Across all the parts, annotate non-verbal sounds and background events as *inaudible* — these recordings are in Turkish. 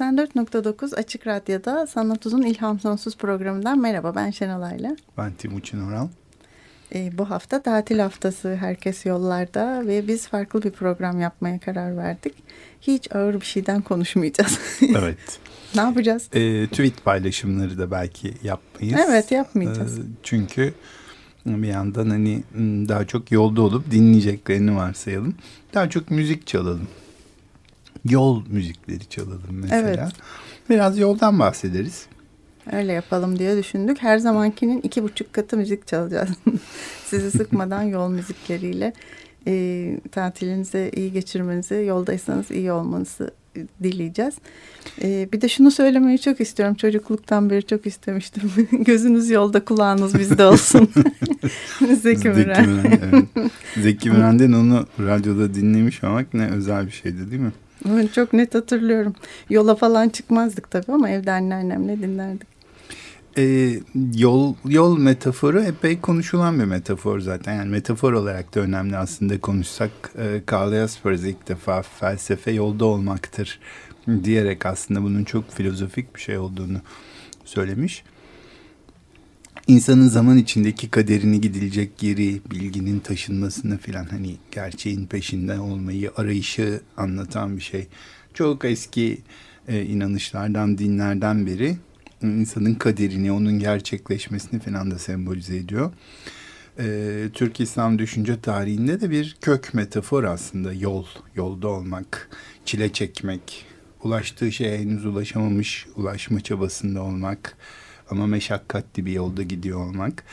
94.9 Açık Radyo'da Sanat Uzun İlham Sonsuz programından merhaba ben Şenolay'la. Ben Timuçin Oral. E, bu hafta tatil haftası herkes yollarda ve biz farklı bir program yapmaya karar verdik. Hiç ağır bir şeyden konuşmayacağız. *laughs* evet. ne yapacağız? E, tweet paylaşımları da belki yapmayız. Evet yapmayacağız. E, çünkü bir yandan hani daha çok yolda olup dinleyeceklerini varsayalım. Daha çok müzik çalalım yol müzikleri çalalım mesela. Evet. Biraz yoldan bahsederiz. Öyle yapalım diye düşündük. Her zamankinin iki buçuk katı müzik çalacağız. *laughs* Sizi sıkmadan yol müzikleriyle e, tatilinizi iyi geçirmenizi, yoldaysanız iyi olmanızı dileyeceğiz. E, bir de şunu söylemeyi çok istiyorum. Çocukluktan beri çok istemiştim. *laughs* Gözünüz yolda, kulağınız bizde olsun. *laughs* Zeki Müren. Zeki Müren, evet. Müren'den onu radyoda dinlemiş olmak ne özel bir şeydi değil mi? Çok net hatırlıyorum. Yola falan çıkmazdık tabii ama evde anneannemle dinlerdik. Ee, yol yol metaforu epey konuşulan bir metafor zaten. Yani metafor olarak da önemli aslında konuşsak. E, Karl Jaspers ilk defa felsefe yolda olmaktır diyerek aslında bunun çok filozofik bir şey olduğunu söylemiş insanın zaman içindeki kaderini gidilecek yeri, bilginin taşınmasını filan hani gerçeğin peşinde olmayı, arayışı anlatan bir şey. Çok eski e, inanışlardan, dinlerden beri insanın kaderini, onun gerçekleşmesini filan da sembolize ediyor. E, Türk İslam düşünce tarihinde de bir kök metafor aslında yol, yolda olmak, çile çekmek, ulaştığı şeye henüz ulaşamamış, ulaşma çabasında olmak, ama meşakkatli bir yolda gidiyor olmak.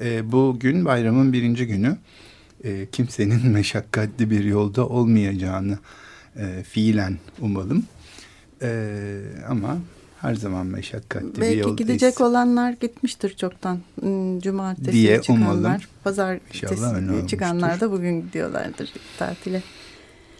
E, bugün bayramın birinci günü e, kimsenin *laughs* meşakkatli bir yolda olmayacağını e, fiilen umalım. E, ama her zaman meşakkatli Belki bir yoldayız. Belki gidecek olanlar gitmiştir çoktan. Hmm, cumartesi diye çıkanlar, umalım. pazar çıkanlar da bugün gidiyorlardır tatile.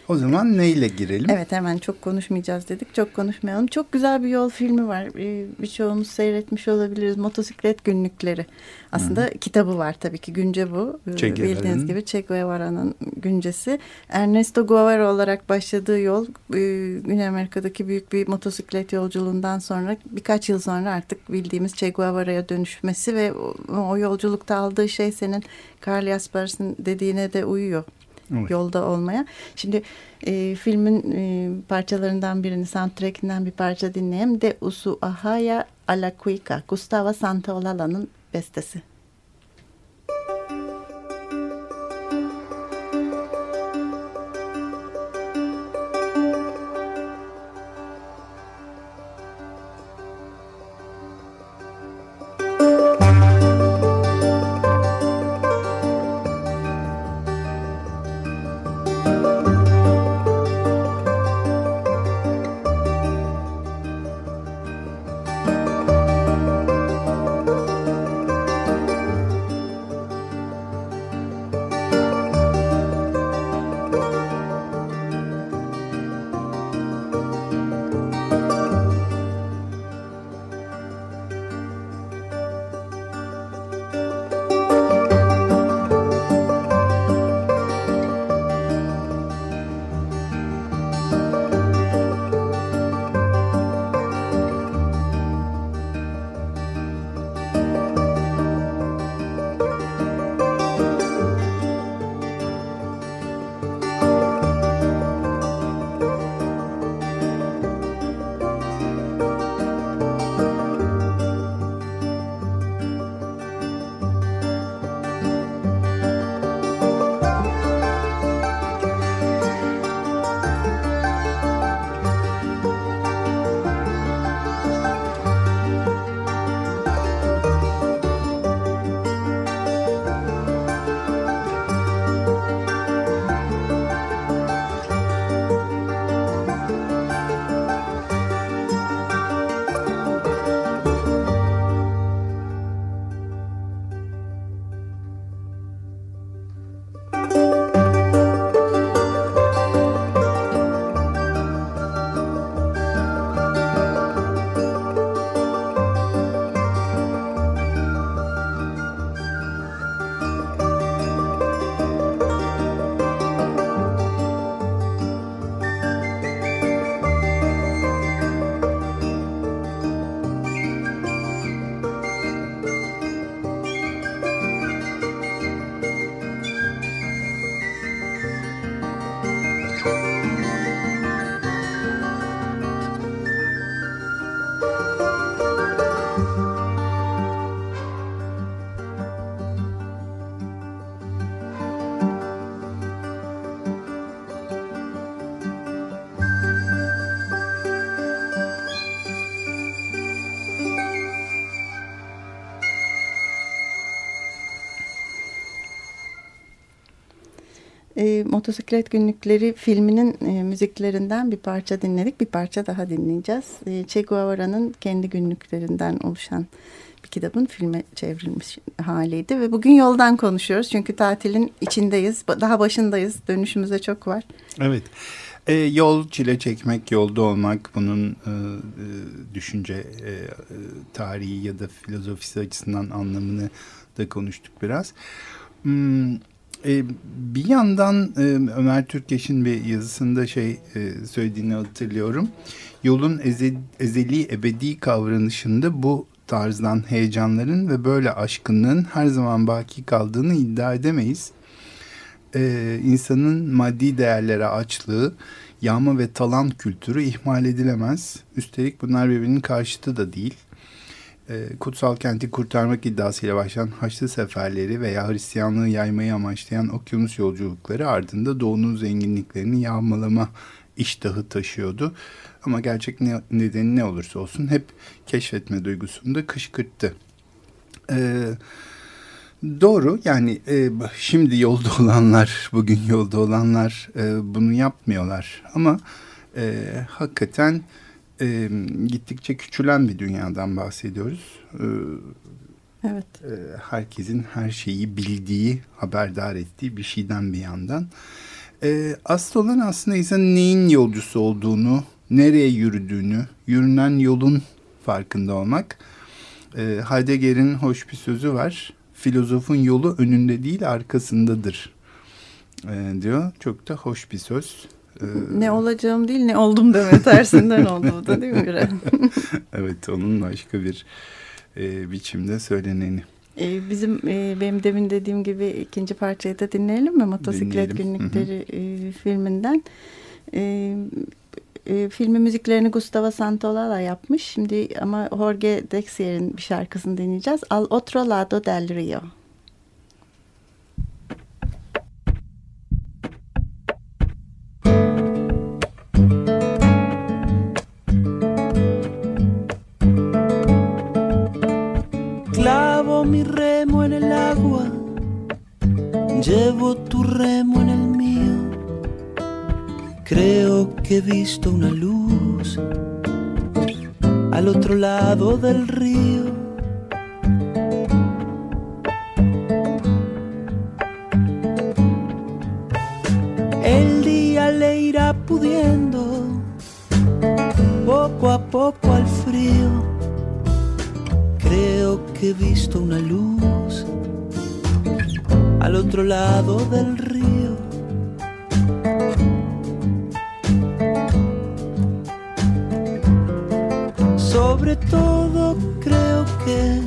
O zaman neyle girelim? Evet hemen çok konuşmayacağız dedik. Çok konuşmayalım. Çok güzel bir yol filmi var. Ee, birçoğumuz seyretmiş olabiliriz. Motosiklet günlükleri. Aslında Hı. kitabı var tabii ki. Günce bu. Ee, Bildiğiniz gibi Che Guevara'nın güncesi. Ernesto Guevara olarak başladığı yol e, Güney Amerika'daki büyük bir motosiklet yolculuğundan sonra birkaç yıl sonra artık bildiğimiz Che Guevara'ya dönüşmesi ve o, o yolculukta aldığı şey senin Carl Jaspers'ın dediğine de uyuyor evet. yolda olmaya. Şimdi e, filmin e, parçalarından birini, soundtrackinden bir parça dinleyelim. De Usu Ahaya Alacuica, Gustavo Santaolalla'nın bestesi. E, Motosiklet Günlükleri filminin e, müziklerinden bir parça dinledik. Bir parça daha dinleyeceğiz. E, Che Guevara'nın kendi günlüklerinden oluşan bir kitabın filme çevrilmiş haliydi. Ve bugün yoldan konuşuyoruz. Çünkü tatilin içindeyiz. Daha başındayız. Dönüşümüze çok var. Evet. E, yol çile çekmek, yolda olmak bunun e, e, düşünce e, tarihi ya da filozofisi açısından anlamını da konuştuk biraz. Hmm, e, bir yandan e, Ömer Türkeş'in bir yazısında şey e, söylediğini hatırlıyorum. Yolun eze, ezeli ebedi kavranışında bu tarzdan heyecanların ve böyle aşkınlığın her zaman baki kaldığını iddia edemeyiz. Ee, insanın maddi değerlere açlığı, yağma ve talan kültürü ihmal edilemez. Üstelik bunlar birbirinin karşıtı da değil. Ee, kutsal kenti kurtarmak iddiasıyla başlayan Haçlı seferleri veya Hristiyanlığı yaymayı amaçlayan okyanus yolculukları ardında doğunun zenginliklerini yağmalama iştahı taşıyordu. Ama gerçek ne, nedeni ne olursa olsun hep keşfetme duygusunu da kışkırttı. Ee, doğru yani e, şimdi yolda olanlar, bugün yolda olanlar e, bunu yapmıyorlar. Ama e, hakikaten e, gittikçe küçülen bir dünyadan bahsediyoruz. E, evet. E, herkesin her şeyi bildiği, haberdar ettiği bir şeyden bir yandan. E, asıl olan aslında insanın neyin yolcusu olduğunu nereye yürüdüğünü, yürünen yolun farkında olmak. E, Heidegger'in hoş bir sözü var. Filozofun yolu önünde değil arkasındadır e, diyor. Çok da hoş bir söz. Ee, ne olacağım değil ne oldum deme tersinden oldu da değil mi *laughs* evet onun başka bir e, biçimde söyleneni. Ee, bizim e, benim demin dediğim gibi ikinci parçayı da dinleyelim mi? Motosiklet dinleyelim. Günlükleri E, filminden. E, e, filmin müziklerini Gustavo Santaolalla yapmış. Şimdi ama Jorge Drexler'in bir şarkısını dinleyeceğiz. Al otro lado del río. Tu remo en el Creo que he visto una luz al otro lado del río. El día le irá pudiendo poco a poco al frío. Creo que he visto una luz al otro lado del río. sobre todo creo que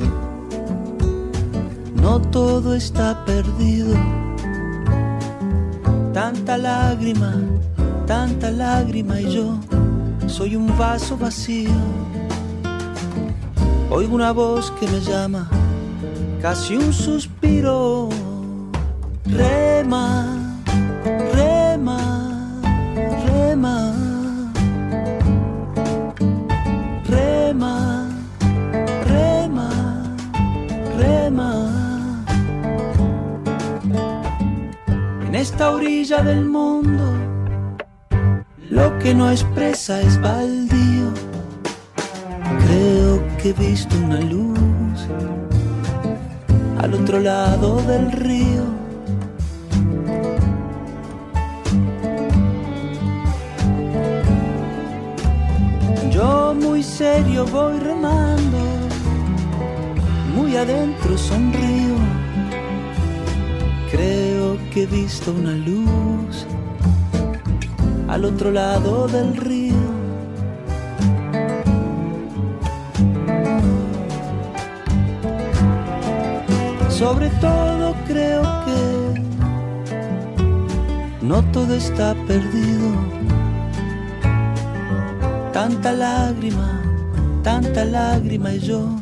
no todo está perdido. Tanta lágrima, tanta lágrima y yo soy un vaso vacío. Oigo una voz que me llama, casi un suspiro. Expresa es baldío. Creo que he visto una luz al otro lado del río. Yo muy serio voy remando, muy adentro sonrío. Creo que he visto una luz al otro lado del río. Sobre todo creo que no todo está perdido. Tanta lágrima, tanta lágrima y yo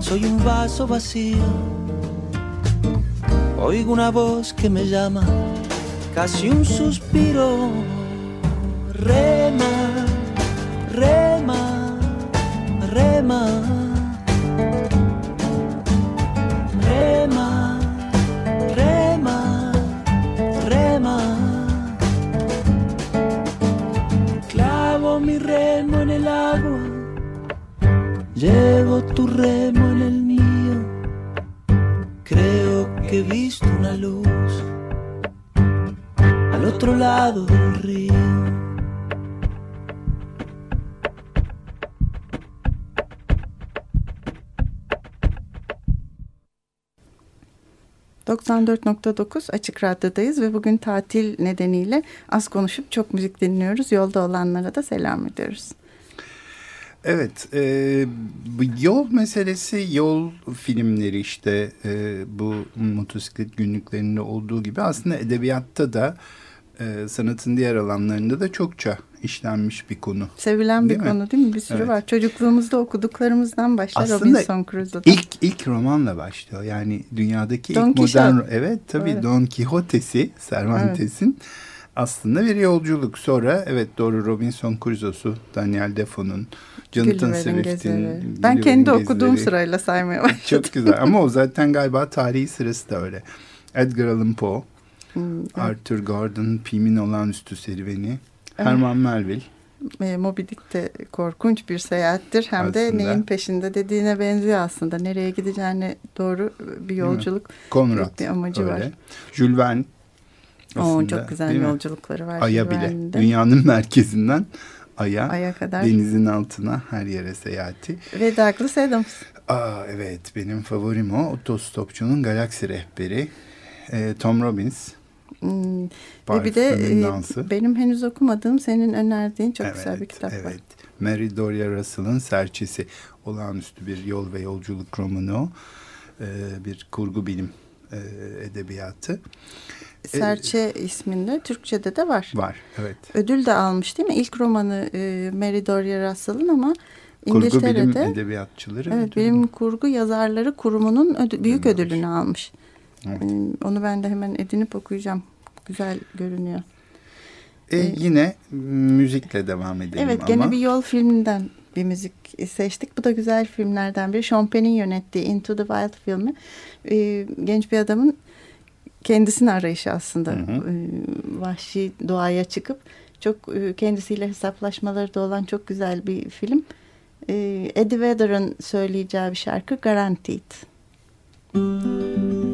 soy un vaso vacío Oigo una voz que me llama, casi un suspiro. Rema, rema, rema. Rema, rema, rema. Clavo mi remo en el agua. Llevo tu remo en el mío. Creo que he visto una luz al otro lado del río. 94.9 Açık Radyo'dayız ve bugün tatil nedeniyle az konuşup çok müzik dinliyoruz. Yolda olanlara da selam ediyoruz. Evet, e, yol meselesi, yol filmleri işte e, bu motosiklet günlüklerinde olduğu gibi aslında edebiyatta da sanatın diğer alanlarında da çokça işlenmiş bir konu. Sevilen bir mi? konu değil mi? Bir sürü evet. var. Çocukluğumuzda okuduklarımızdan başlar Aslında Robinson Crusoe'da. ilk ilk romanla başlıyor. Yani dünyadaki Don ilk Quixote. modern evet tabii evet. Don Quixote'si Cervantes'in evet. aslında bir yolculuk. Sonra evet doğru Robinson Crusoe'su Daniel Defoe'nun Jonathan Swift'in Ben kendi gezileri. okuduğum sırayla saymaya başladım. Çok güzel ama o zaten galiba tarihi sırası da öyle. Edgar Allan Poe, hmm, Arthur Gordon Pym'in olağanüstü serüveni. Herman Melville. E, Moby Dick de korkunç bir seyahattir. Hem aslında. de neyin peşinde dediğine benziyor aslında. Nereye gideceğine doğru bir yolculuk. Konrad bir amacı öyle. var. Jules Verne. Aslında, Oo, çok güzel yolculukları var. Ay'a bile. Dünyanın *laughs* merkezinden Ay'a, Ay'a kadar. denizin altına her yere seyahati. Ve Douglas Adams. Aa, evet benim favorim o. Otostopçunun galaksi rehberi. E, Tom Robbins. Hmm. Ve bir de e, benim henüz okumadığım senin önerdiğin çok evet, güzel bir kitap evet. var. Mary Doria Russell'ın Serçesi. Olağanüstü bir yol ve yolculuk romanı. Ee, bir kurgu bilim e, edebiyatı. Serçe ee, isminde Türkçe'de de var. Var, evet. Ödül de almış değil mi? İlk romanı e, Mary Doria Russell'ın ama Kurgu bilim edebiyatçıları. Evet, bilim kurgu yazarları kurumunun ödü, büyük ödülünü almış. Evet. Ee, onu ben de hemen edinip okuyacağım. Güzel görünüyor. Ee, ee, yine müzikle devam edelim evet, ama. gene bir yol filminden bir müzik seçtik. Bu da güzel filmlerden biri. Sean Penn'in yönettiği Into the Wild filmi. Ee, genç bir adamın kendisini arayışı aslında. Hı hı. Ee, vahşi doğaya çıkıp çok e, kendisiyle hesaplaşmaları da olan çok güzel bir film. Ee, Eddie Vedder'ın söyleyeceği bir şarkı Guaranteed. Müzik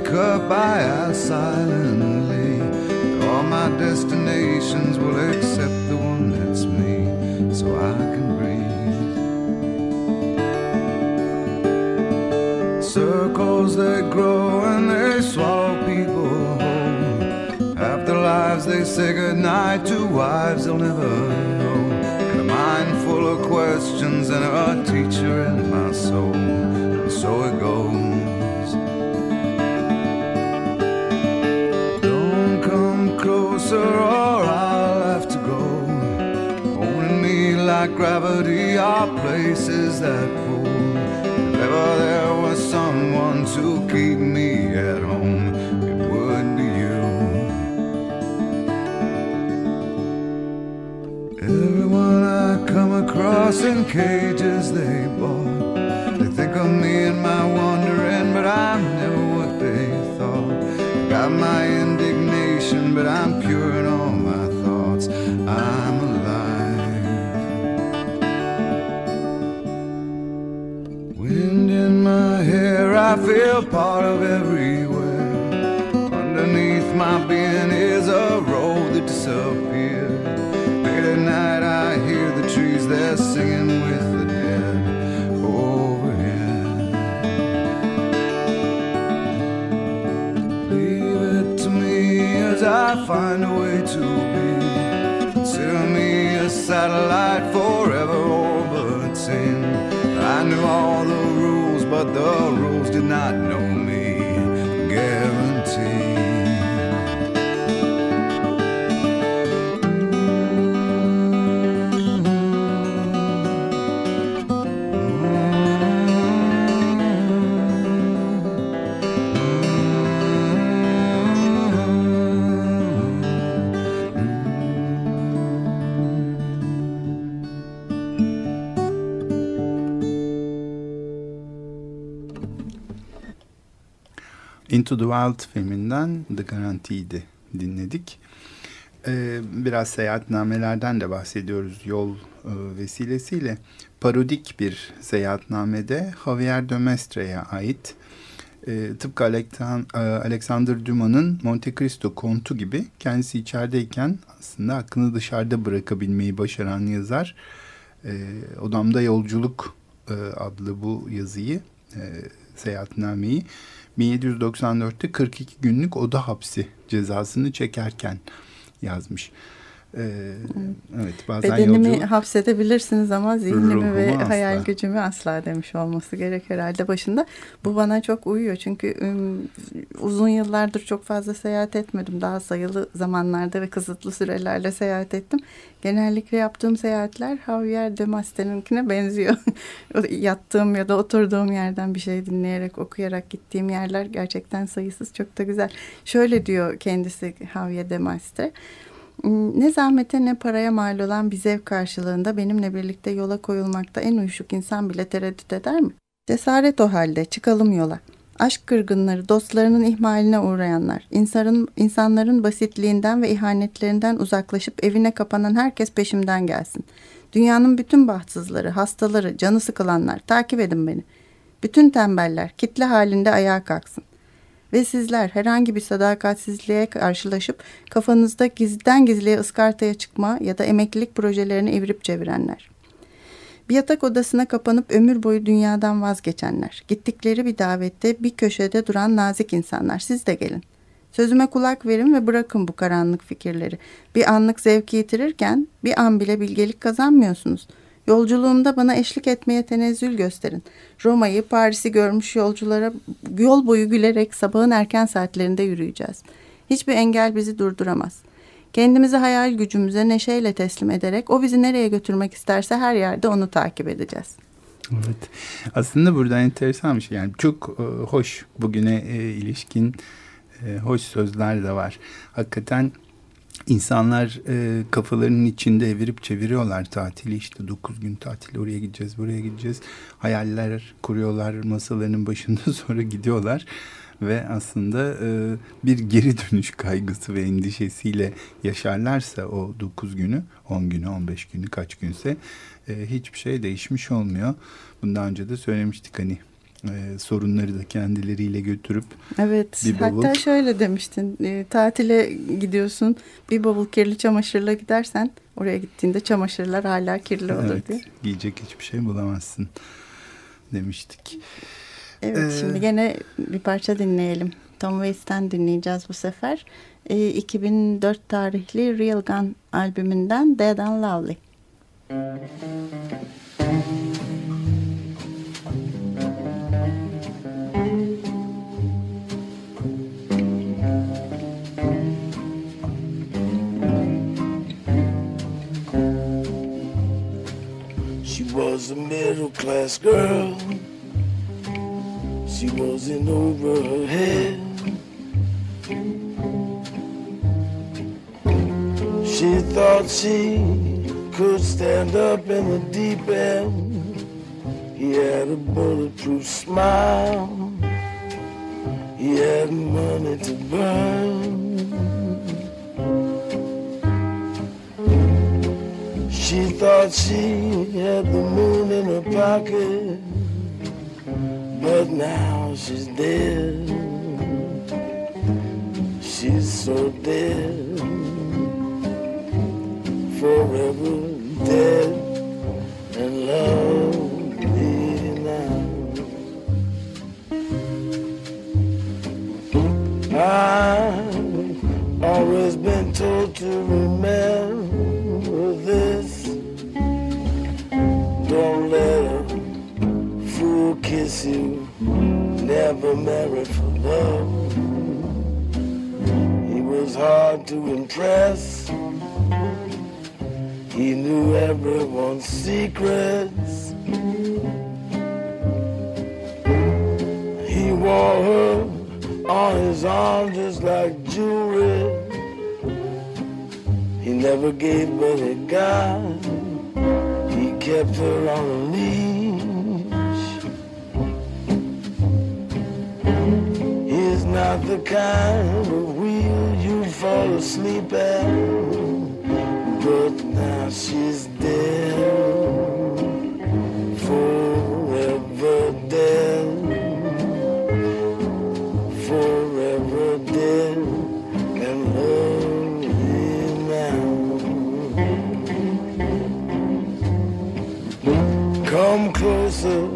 cup I ask silently. All my destinations will accept the one that's me, so I can breathe. Circles they grow and they swallow people whole. Half their lives they say goodnight to wives they'll never know. And a mind full of questions and a teacher in my soul. And so it goes. Closer or I'll have to go. Holding me like gravity are places that pull. If ever there was someone to keep me at home, it would be you. Everyone I come across in cages they bought. They think of me and my wandering, but I'm I feel part of everywhere. Underneath my being is a road that disappeared. Late at night, I hear the trees, they're singing with the dead. Overhead. Leave it to me as I find a way to be. Consider me a satellite forever orbiting. I knew all the rules, did not know Into the Wild filminden The Guaranteed'i dinledik. Ee, biraz seyahatnamelerden de bahsediyoruz yol e, vesilesiyle. Parodik bir seyahatnamede Javier de Mestre'ye ait e, tıpkı e, Alexander Dumas'ın Monte Cristo kontu gibi kendisi içerideyken aslında aklını dışarıda bırakabilmeyi başaran yazar. E, Odamda Yolculuk e, adlı bu yazıyı, e, seyahatnameyi 1794'te 42 günlük oda hapsi cezasını çekerken yazmış. Ee, evet, bazen Bedenimi yolculuk... hapsedebilirsiniz ama zihnimi ve asla. hayal gücümü asla demiş olması gerek herhalde başında. Bu bana çok uyuyor çünkü uzun yıllardır çok fazla seyahat etmedim. Daha sayılı zamanlarda ve kısıtlı sürelerle seyahat ettim. Genellikle yaptığım seyahatler Javier de Master'inkine benziyor. *laughs* Yattığım ya da oturduğum yerden bir şey dinleyerek, okuyarak gittiğim yerler gerçekten sayısız çok da güzel. Şöyle diyor kendisi Javier de Master. Ne zahmete ne paraya mal olan bir zevk karşılığında benimle birlikte yola koyulmakta en uyuşuk insan bile tereddüt eder mi? Cesaret o halde çıkalım yola. Aşk kırgınları, dostlarının ihmaline uğrayanlar, insanın, insanların basitliğinden ve ihanetlerinden uzaklaşıp evine kapanan herkes peşimden gelsin. Dünyanın bütün bahtsızları, hastaları, canı sıkılanlar takip edin beni. Bütün tembeller kitle halinde ayağa kalksın. Ve sizler herhangi bir sadakatsizliğe karşılaşıp kafanızda gizliden gizliye ıskartaya çıkma ya da emeklilik projelerini evirip çevirenler. Bir yatak odasına kapanıp ömür boyu dünyadan vazgeçenler. Gittikleri bir davette bir köşede duran nazik insanlar. Siz de gelin. Sözüme kulak verin ve bırakın bu karanlık fikirleri. Bir anlık zevki yitirirken bir an bile bilgelik kazanmıyorsunuz.'' Yolculuğumda bana eşlik etmeye tenezzül gösterin. Roma'yı, Paris'i görmüş yolculara yol boyu gülerek sabahın erken saatlerinde yürüyeceğiz. Hiçbir engel bizi durduramaz. Kendimizi hayal gücümüze neşeyle teslim ederek o bizi nereye götürmek isterse her yerde onu takip edeceğiz. Evet. Aslında burada enteresan bir şey. Yani çok e, hoş bugüne e, ilişkin e, hoş sözler de var. Hakikaten İnsanlar e, kafalarının içinde evirip çeviriyorlar tatili. İşte dokuz gün tatil oraya gideceğiz buraya gideceğiz. Hayaller kuruyorlar masalarının başında *laughs* sonra gidiyorlar. Ve aslında e, bir geri dönüş kaygısı ve endişesiyle yaşarlarsa o dokuz günü on günü on beş günü kaç günse e, hiçbir şey değişmiş olmuyor. Bundan önce de söylemiştik hani e, sorunları da kendileriyle götürüp evet bir bavul... hatta şöyle demiştin e, tatile gidiyorsun bir bavul kirli çamaşırla gidersen oraya gittiğinde çamaşırlar hala kirli olur evet, diye. Giyecek hiçbir şey bulamazsın demiştik. Evet ee, şimdi gene bir parça dinleyelim. Tom Waits'ten dinleyeceğiz bu sefer. E, 2004 tarihli Real Gun albümünden Dead and Lovely. Was a middle class girl. She was in over her head. She thought she could stand up in the deep end. He had a bulletproof smile. He had money to burn. She thought she had the moon in her pocket, but now she's dead. She's so dead, forever dead, and lonely now. I've always been told to remember kiss you. Never married for love. He was hard to impress. He knew everyone's secrets. He wore her on his arm just like jewelry. He never gave but he kept her on a leash. Not the kind of wheel you fall asleep at, but now she's dead, forever dead, forever dead, and lonely now. Come closer,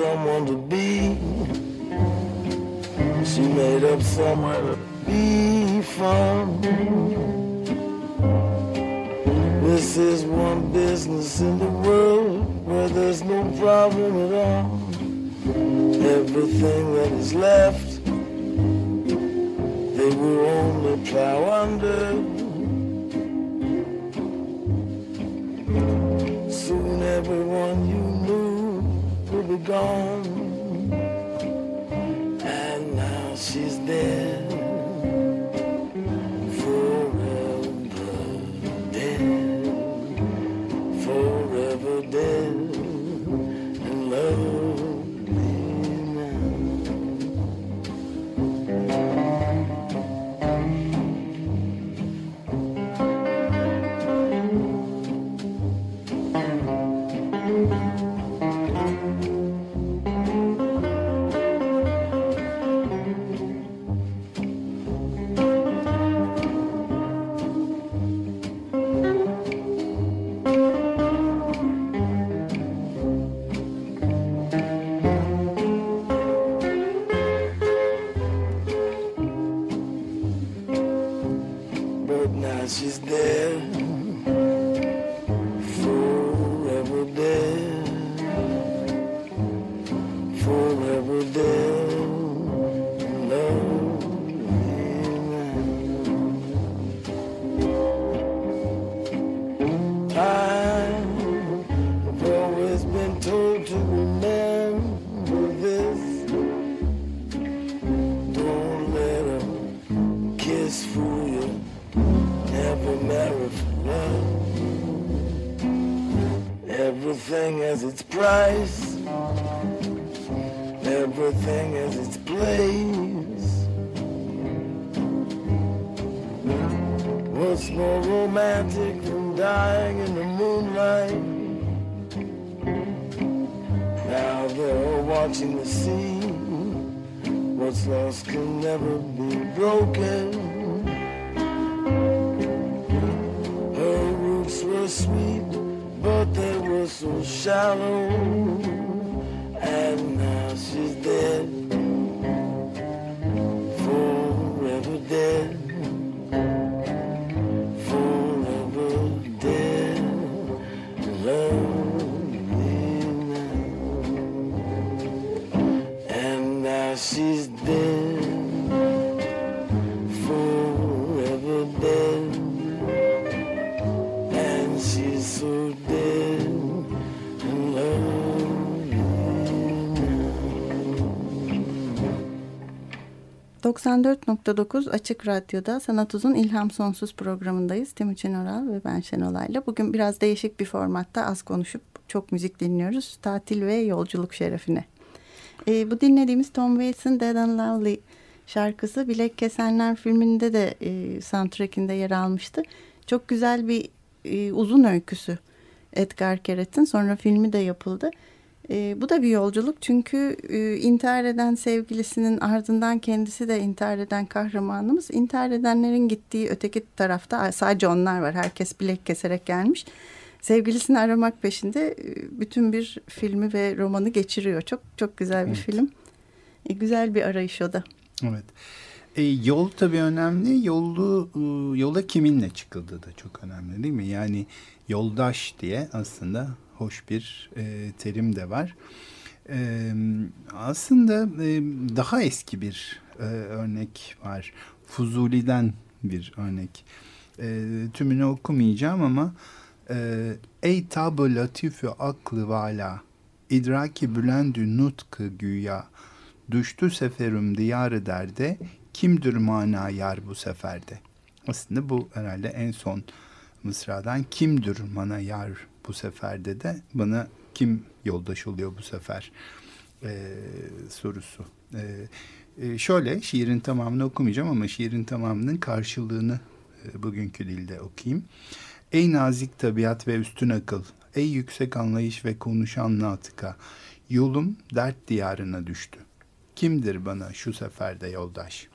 someone to be. She made up somewhere to be from. This is one business in the world where there's no problem at all. Everything that is left, they will only plow under. Be gone, and now she's dead. Now watching the sea. What's lost can never be broken. Her roots were sweet, but they were so shallow. 94.9 Açık Radyo'da Sanat Uzun İlham Sonsuz programındayız. Timuçin Oral ve ben Şenolay'la. Bugün biraz değişik bir formatta az konuşup çok müzik dinliyoruz. Tatil ve yolculuk şerefine. Ee, bu dinlediğimiz Tom Waits'in Dead and Lovely şarkısı Bilek Kesenler filminde de e, soundtrackinde yer almıştı. Çok güzel bir e, uzun öyküsü Edgar Keret'in. Sonra filmi de yapıldı. E, bu da bir yolculuk çünkü e, intihar eden sevgilisinin ardından kendisi de intihar eden kahramanımız. İntihar edenlerin gittiği öteki tarafta sadece onlar var. Herkes bilek keserek gelmiş. Sevgilisini aramak peşinde e, bütün bir filmi ve romanı geçiriyor. Çok çok güzel bir Evet. film. E, güzel bir arayış o da. Evet. E, yol tabii önemli. Yolu yola kiminle çıkıldığı da çok önemli değil mi? Yani yoldaş diye aslında hoş bir e, terim de var. E, aslında e, daha eski bir e, örnek var. Fuzuli'den bir örnek. E, tümünü okumayacağım ama e, Ey tabı latifü aklı vala idraki bülendü nutkı güya Düştü seferim diyarı derde, kimdir mana yar bu seferde? Aslında bu herhalde en son mısradan kimdir mana yar bu seferde de bana kim yoldaş oluyor bu sefer e, sorusu. E, e, şöyle şiirin tamamını okumayacağım ama şiirin tamamının karşılığını e, bugünkü dilde okuyayım. Ey nazik tabiat ve üstün akıl, ey yüksek anlayış ve konuşan natıka, yolum dert diyarına düştü. Kimdir bana şu seferde yoldaş?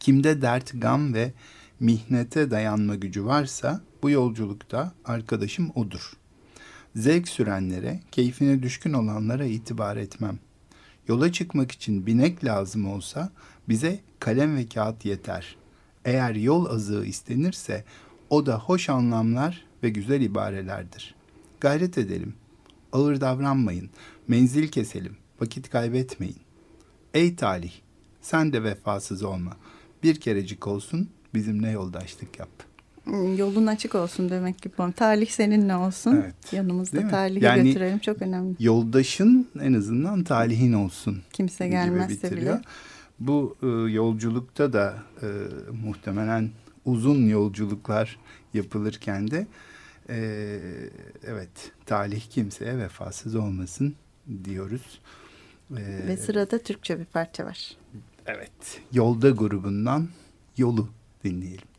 Kimde dert, gam ve mihnete dayanma gücü varsa bu yolculukta arkadaşım odur. Zevk sürenlere, keyfine düşkün olanlara itibar etmem. Yola çıkmak için binek lazım olsa bize kalem ve kağıt yeter. Eğer yol azığı istenirse o da hoş anlamlar ve güzel ibarelerdir. Gayret edelim. Ağır davranmayın. Menzil keselim. Vakit kaybetmeyin. Ey talih, sen de vefasız olma. Bir kerecik olsun bizimle yoldaşlık yap. Yolun açık olsun demek ki. Talih seninle olsun. Evet. Yanımızda talihi yani, götürelim. Çok önemli. Yoldaşın en azından talihin olsun. Kimse gelmezse bile. Bu e, yolculukta da e, muhtemelen uzun yolculuklar yapılırken de e, evet talih kimseye vefasız olmasın diyoruz. E, Ve sırada Türkçe bir parça var. Evet. Yolda grubundan Yolu dinleyelim.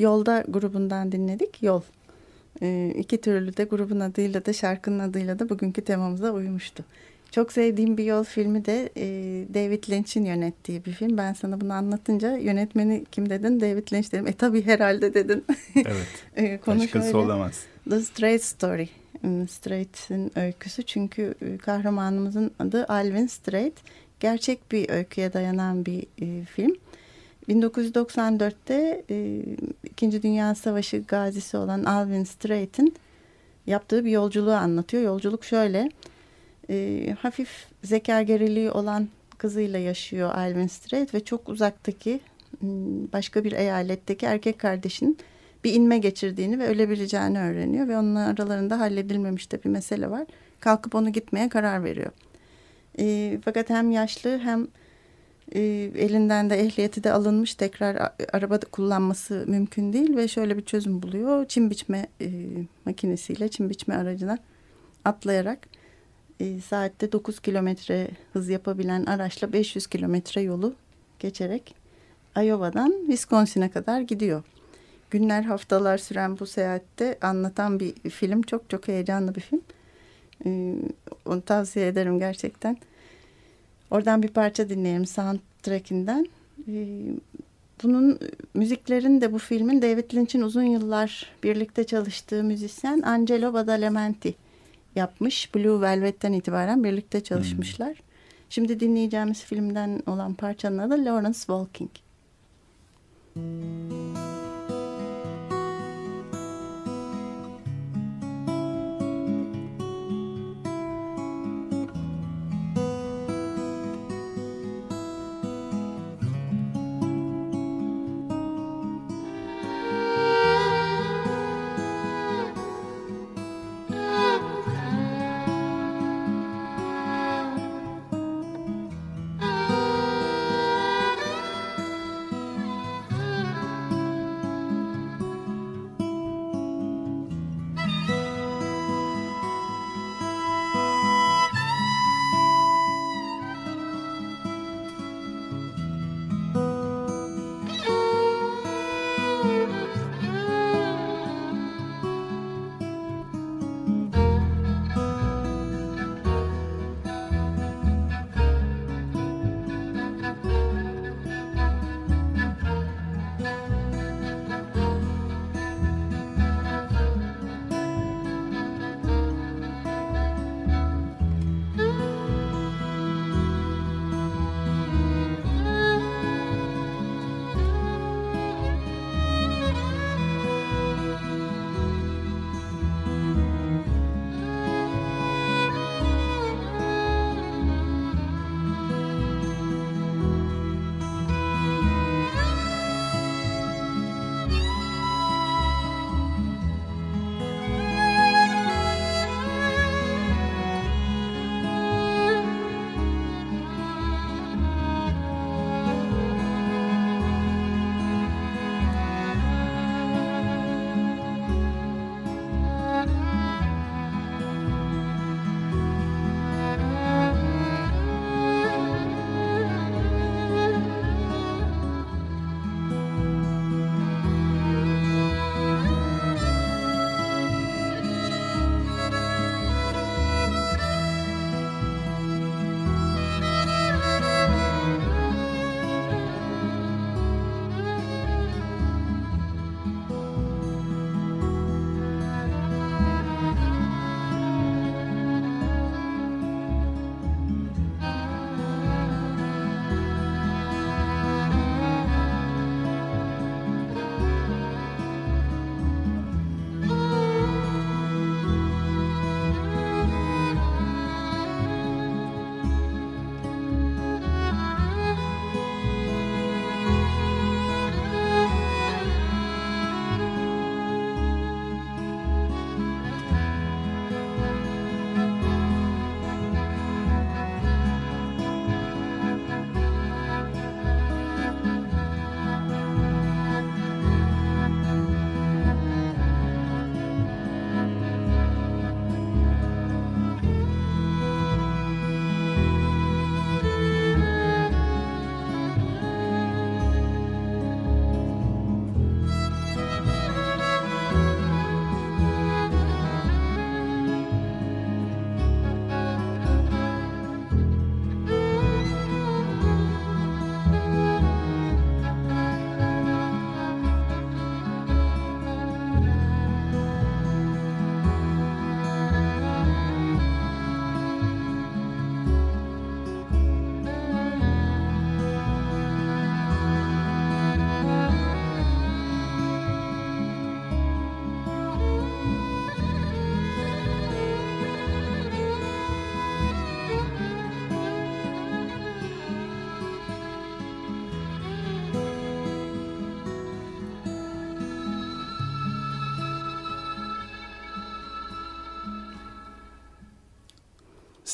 Yolda grubundan dinledik. Yol. E, iki türlü de grubun adıyla da şarkının adıyla da bugünkü temamıza uymuştu. Çok sevdiğim bir yol filmi de e, David Lynch'in yönettiği bir film. Ben sana bunu anlatınca yönetmeni kim dedin? David Lynch dedim. E tabii herhalde dedin. Evet. *laughs* e, Başkası şöyle. olamaz. The Straight Story. Hmm, Straight'in öyküsü çünkü e, kahramanımızın adı Alvin Straight. Gerçek bir öyküye dayanan bir e, film. 1994'te e, İkinci Dünya Savaşı gazisi olan Alvin Straight'in yaptığı bir yolculuğu anlatıyor. Yolculuk şöyle e, hafif zeka geriliği olan kızıyla yaşıyor Alvin Strait ve çok uzaktaki başka bir eyaletteki erkek kardeşinin bir inme geçirdiğini ve ölebileceğini öğreniyor ve onun aralarında halledilmemiş de bir mesele var. Kalkıp onu gitmeye karar veriyor. E, fakat hem yaşlı hem e, elinden de ehliyeti de alınmış tekrar araba kullanması mümkün değil ve şöyle bir çözüm buluyor. Çim biçme e, makinesiyle çim biçme aracına atlayarak e, saatte 9 kilometre hız yapabilen araçla 500 kilometre yolu geçerek Iowa'dan Wisconsin'e kadar gidiyor. Günler haftalar süren bu seyahatte anlatan bir film. Çok çok heyecanlı bir film. E, onu tavsiye ederim gerçekten. Oradan bir parça dinleyelim soundtrackinden. E, bunun müziklerini de bu filmin David Lynch'in uzun yıllar birlikte çalıştığı müzisyen Angelo Badalamenti yapmış. Blue Velvet'ten itibaren birlikte çalışmışlar. Hmm. Şimdi dinleyeceğimiz filmden olan parçanın adı Lawrence Walking. Müzik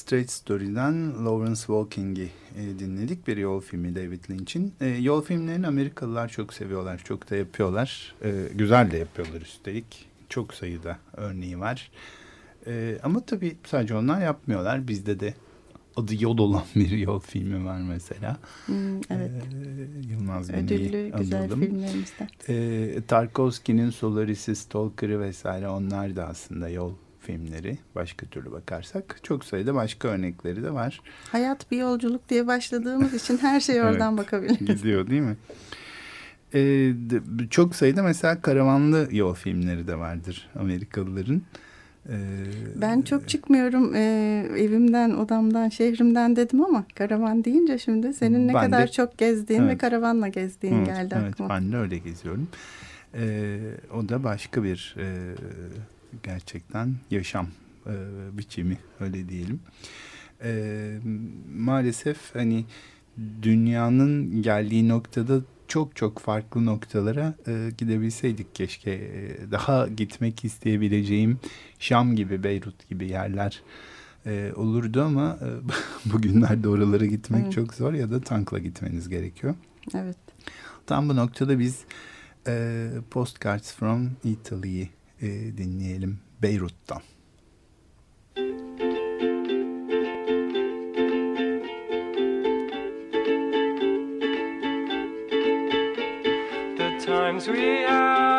Straight Story'den Lawrence Walking'i e, dinledik. Bir yol filmi David Lynch'in. E, yol filmlerini Amerikalılar çok seviyorlar. Çok da yapıyorlar. E, güzel de yapıyorlar üstelik. Çok sayıda örneği var. E, ama tabii sadece onlar yapmıyorlar. Bizde de adı yol olan bir yol filmi var mesela. Hmm, evet. Ee, Yılmaz Ödüllü güzel anladım. filmlerimizden. Ee, Tarkovski'nin Solaris'i, Stalker'ı vesaire onlar da aslında yol filmleri başka türlü bakarsak. Çok sayıda başka örnekleri de var. Hayat bir yolculuk diye başladığımız için her şey *laughs* oradan evet, bakabiliriz. Gidiyor değil mi? Ee, çok sayıda mesela karavanlı yol filmleri de vardır Amerikalıların. Ee, ben çok çıkmıyorum e, evimden, odamdan, şehrimden dedim ama karavan deyince şimdi senin ne kadar de, çok gezdiğin evet. ve karavanla gezdiğin evet, geldi evet, aklıma. Evet ben de öyle geziyorum. Ee, o da başka bir e, gerçekten yaşam e, biçimi öyle diyelim. E, maalesef hani dünyanın geldiği noktada çok çok farklı noktalara e, gidebilseydik keşke. E, daha gitmek isteyebileceğim Şam gibi, Beyrut gibi yerler e, olurdu ama e, *laughs* bugünlerde oralara gitmek evet. çok zor ya da tankla gitmeniz gerekiyor. Evet. Tam bu noktada biz e, Postcards from Italy'yi e, dinleyelim Beyrut'tan. times we had.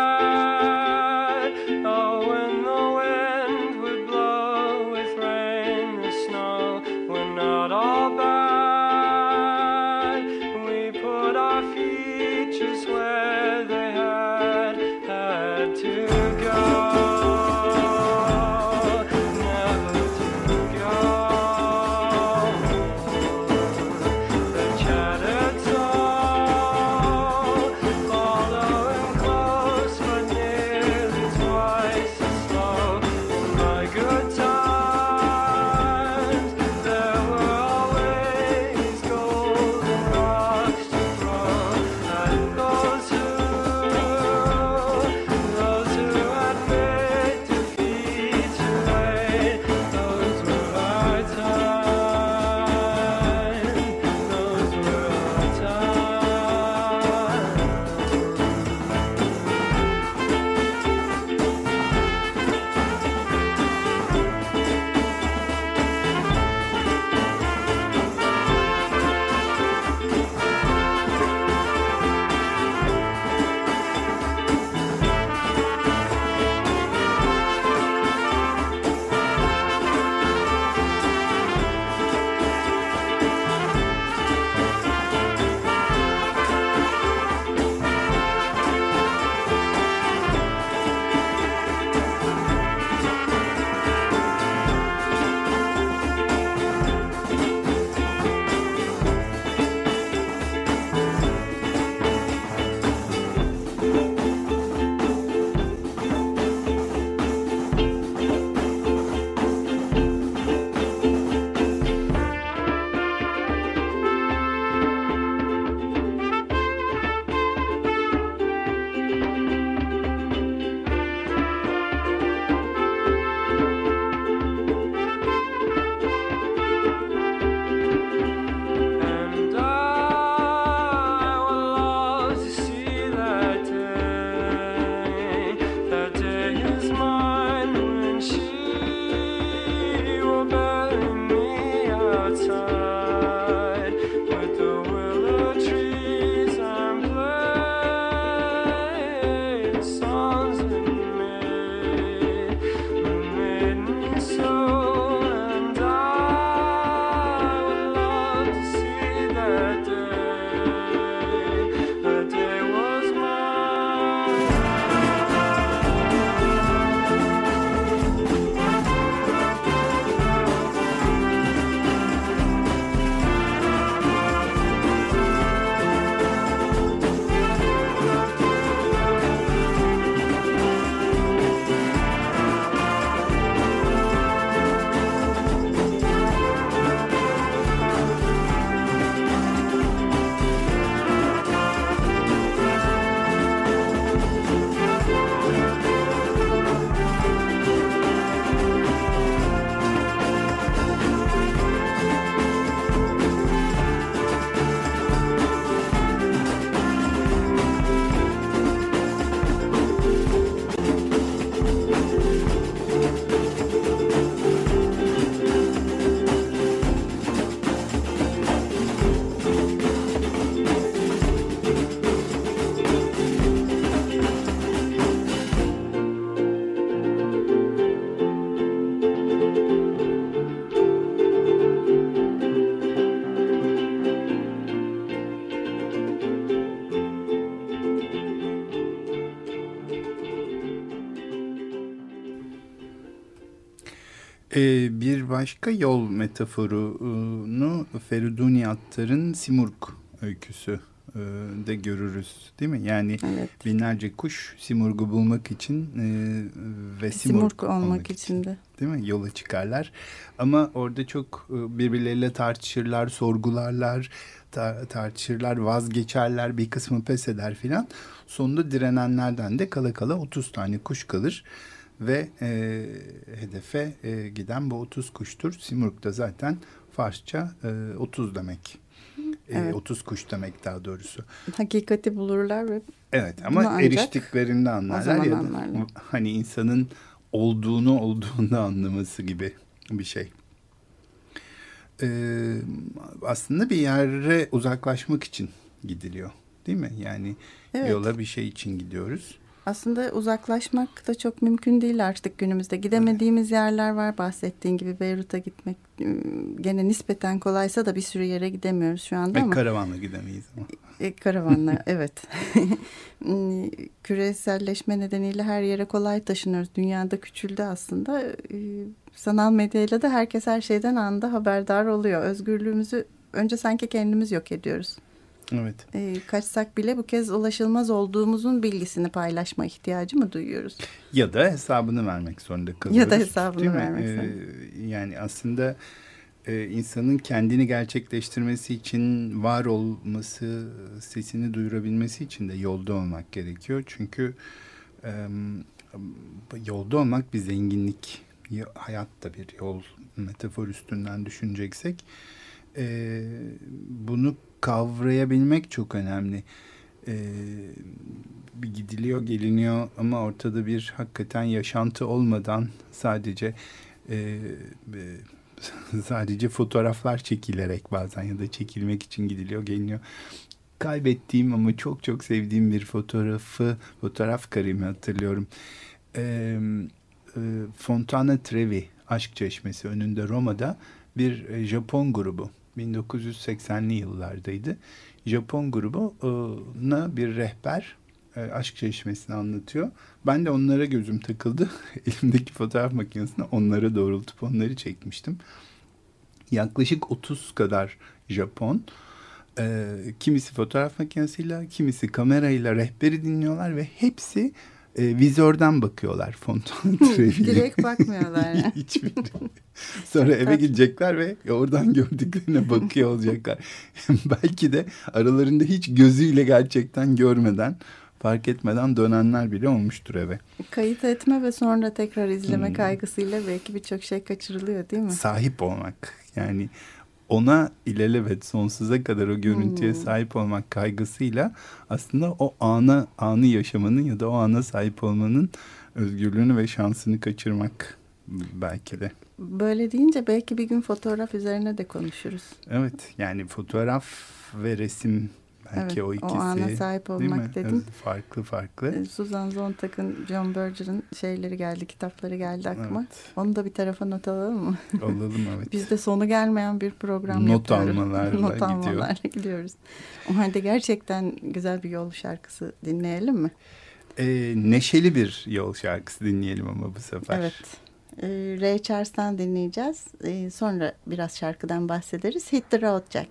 Başka yol metaforunu Feriduni Attar'ın Simurg öyküsü e, de görürüz değil mi? Yani evet. binlerce kuş Simurg'u bulmak için e, ve Simurg, Simurg olmak, olmak için de. Değil mi? Yola çıkarlar. Ama orada çok e, birbirleriyle tartışırlar, sorgularlar, tartışırlar, vazgeçerler, bir kısmı pes eder filan. Sonunda direnenlerden de kala kala 30 tane kuş kalır ve e, hedefe e, giden bu 30 kuştur. Simurg da zaten Farsça e, 30 demek. E, evet. 30 kuş demek daha doğrusu. Hakikati bulurlar ve Evet ama eriştiklerinde anlarlar ya da anlarlar. hani insanın olduğunu olduğunda anlaması gibi bir şey. Ee, aslında bir yere uzaklaşmak için gidiliyor değil mi? Yani evet. yola bir şey için gidiyoruz. Aslında uzaklaşmak da çok mümkün değil artık günümüzde. Gidemediğimiz yerler var bahsettiğin gibi Beyrut'a gitmek gene nispeten kolaysa da bir sürü yere gidemiyoruz şu anda Ve ama. karavanla gidemeyiz ama. E, karavanla *laughs* evet. *laughs* Küreselleşme nedeniyle her yere kolay taşınıyoruz. Dünyada küçüldü aslında. E, sanal medyayla da herkes her şeyden anda haberdar oluyor. Özgürlüğümüzü önce sanki kendimiz yok ediyoruz. Evet. E, kaçsak bile bu kez ulaşılmaz olduğumuzun bilgisini paylaşma ihtiyacı mı duyuyoruz? Ya da hesabını vermek zorunda kalıyoruz. Ya da hesabını vermek zorunda. Ee, yani aslında e, insanın kendini gerçekleştirmesi için var olması, sesini duyurabilmesi için de yolda olmak gerekiyor. Çünkü e, yolda olmak bir zenginlik. Hayat da bir yol metafor üstünden düşüneceksek. E, bunu kavrayabilmek çok önemli. Ee, bir gidiliyor geliniyor ama ortada bir hakikaten yaşantı olmadan sadece e, e, *laughs* sadece fotoğraflar çekilerek bazen ya da çekilmek için gidiliyor geliniyor. Kaybettiğim ama çok çok sevdiğim bir fotoğrafı fotoğraf karemi hatırlıyorum. Ee, e, Fontana Trevi Aşk Çeşmesi önünde Roma'da bir e, Japon grubu 1980'li yıllardaydı. Japon grubuna bir rehber e, aşk çeşmesini anlatıyor. Ben de onlara gözüm takıldı. *laughs* Elimdeki fotoğraf makinesine onlara doğrultup onları çekmiştim. Yaklaşık 30 kadar Japon. E, kimisi fotoğraf makinesiyle, kimisi kamerayla rehberi dinliyorlar ve hepsi e, vizörden bakıyorlar fontan *laughs* Direkt bakmıyorlar. *laughs* Hiçbir. Sonra eve gidecekler ve oradan *laughs* gördüklerine bakıyor olacaklar. Belki de aralarında hiç gözüyle gerçekten görmeden fark etmeden dönenler bile olmuştur eve. Kayıt etme ve sonra tekrar izleme hmm. kaygısıyla belki birçok şey kaçırılıyor değil mi? Sahip olmak yani ona ilelebet sonsuza kadar o görüntüye hmm. sahip olmak kaygısıyla aslında o ana anı yaşamanın ya da o ana sahip olmanın özgürlüğünü ve şansını kaçırmak belki de. Böyle deyince belki bir gün fotoğraf üzerine de konuşuruz. Evet yani fotoğraf ve resim Belki evet, o ikisi. O ana sahip olmak dedim. Farklı farklı. Ee, Susan Sontag'ın, John Berger'ın şeyleri geldi, kitapları geldi aklıma. Evet. Onu da bir tarafa not alalım mı? *laughs* Alalım evet. Biz de sonu gelmeyen bir program not yapıyoruz. Almalarla *laughs* not almalarla gidiyoruz. O halde gerçekten güzel bir yol şarkısı dinleyelim mi? Ee, neşeli bir yol şarkısı dinleyelim ama bu sefer. Evet. Ee, Ray Charles'tan dinleyeceğiz. Ee, sonra biraz şarkıdan bahsederiz. Hit the Road Jack.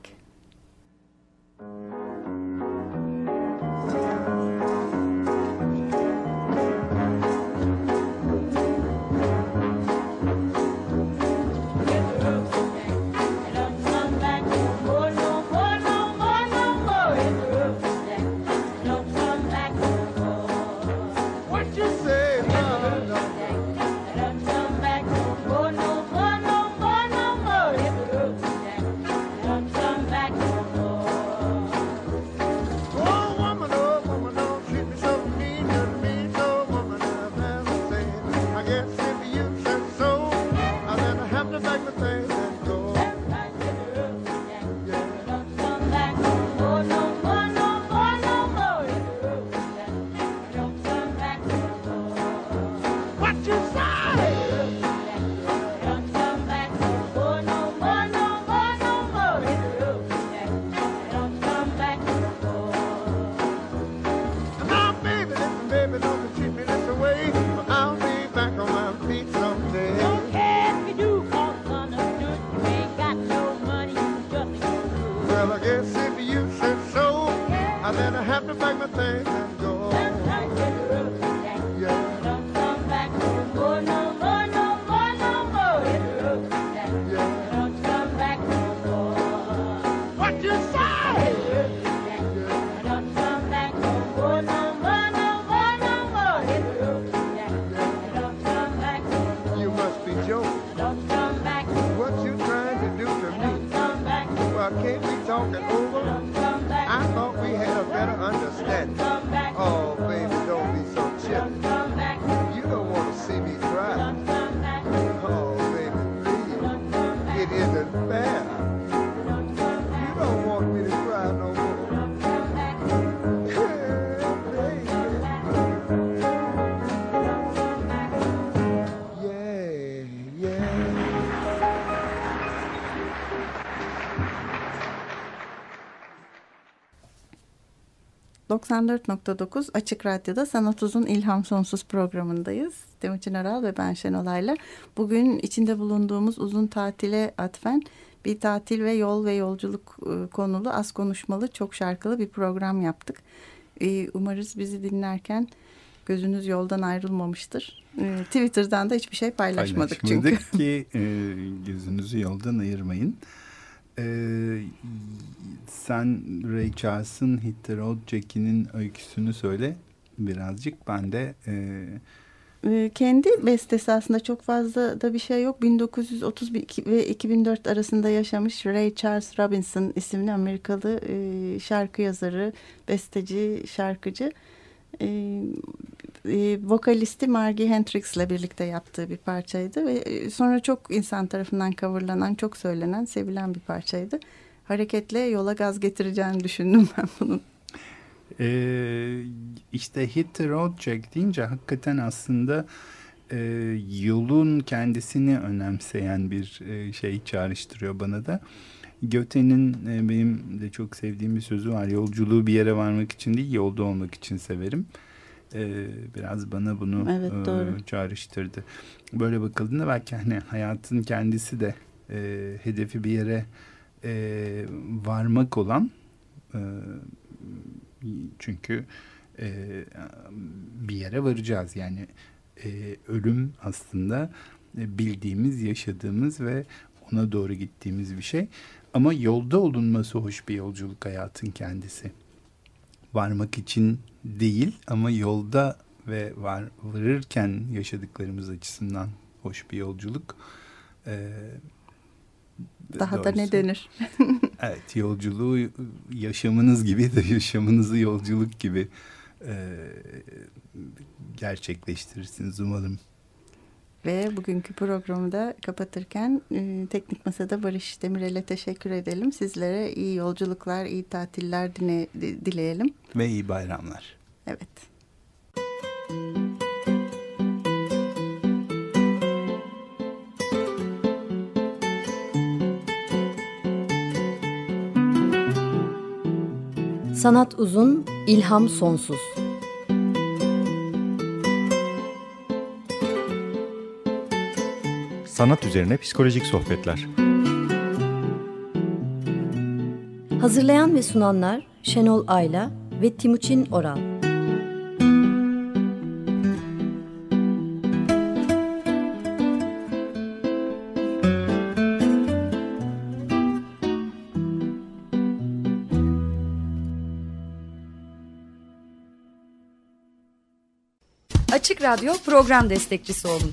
94.9 Açık Radyo'da Sanat Uzun İlham Sonsuz programındayız. Timuçin Aral ve ben Şenolay'la. Bugün içinde bulunduğumuz uzun tatile atfen bir tatil ve yol ve yolculuk e, konulu az konuşmalı çok şarkılı bir program yaptık. E, umarız bizi dinlerken gözünüz yoldan ayrılmamıştır. E, Twitter'dan da hiçbir şey paylaşmadık, paylaşmadık çünkü. ki gözünüzü yoldan ayırmayın. Ee, sen Ray Charles'ın Hit the Road Jackie'nin öyküsünü söyle birazcık. Ben de... E... Ee, kendi bestesi aslında çok fazla da bir şey yok. 1930 ve 2004 arasında yaşamış Ray Charles Robinson isimli Amerikalı e, şarkı yazarı, besteci, şarkıcı. E, vokalisti Margie Hendrix ile birlikte yaptığı bir parçaydı ve e, sonra çok insan tarafından coverlanan, çok söylenen, sevilen bir parçaydı. Hareketle yola gaz getireceğini düşündüm *laughs* ben bunun. Ee, işte Hit the Road Jack deyince hakikaten aslında e, yolun kendisini önemseyen bir e, şey çağrıştırıyor bana da. Göte'nin e, benim de çok sevdiğim bir sözü var. Yolculuğu bir yere varmak için değil, yolda olmak için severim. E, biraz bana bunu evet, doğru. e, çağrıştırdı. Böyle bakıldığında belki hani hayatın kendisi de e, hedefi bir yere e, varmak olan e, çünkü e, bir yere varacağız. Yani e, ölüm aslında bildiğimiz, yaşadığımız ve ona doğru gittiğimiz bir şey. Ama yolda olunması hoş bir yolculuk hayatın kendisi. Varmak için değil ama yolda ve var, varırken yaşadıklarımız açısından hoş bir yolculuk. Ee, Daha doğrusu. da ne denir? *laughs* evet yolculuğu yaşamınız gibi de yaşamınızı yolculuk gibi e, gerçekleştirirsiniz umarım. Ve bugünkü programı da kapatırken e, Teknik Masa'da Barış Demirel'e teşekkür edelim. Sizlere iyi yolculuklar, iyi tatiller dine, dileyelim. Ve iyi bayramlar. Evet. Sanat uzun, ilham sonsuz. Sanat üzerine psikolojik sohbetler. Hazırlayan ve sunanlar Şenol Ayla ve Timuçin Oral. Açık Radyo program destekçisi olun.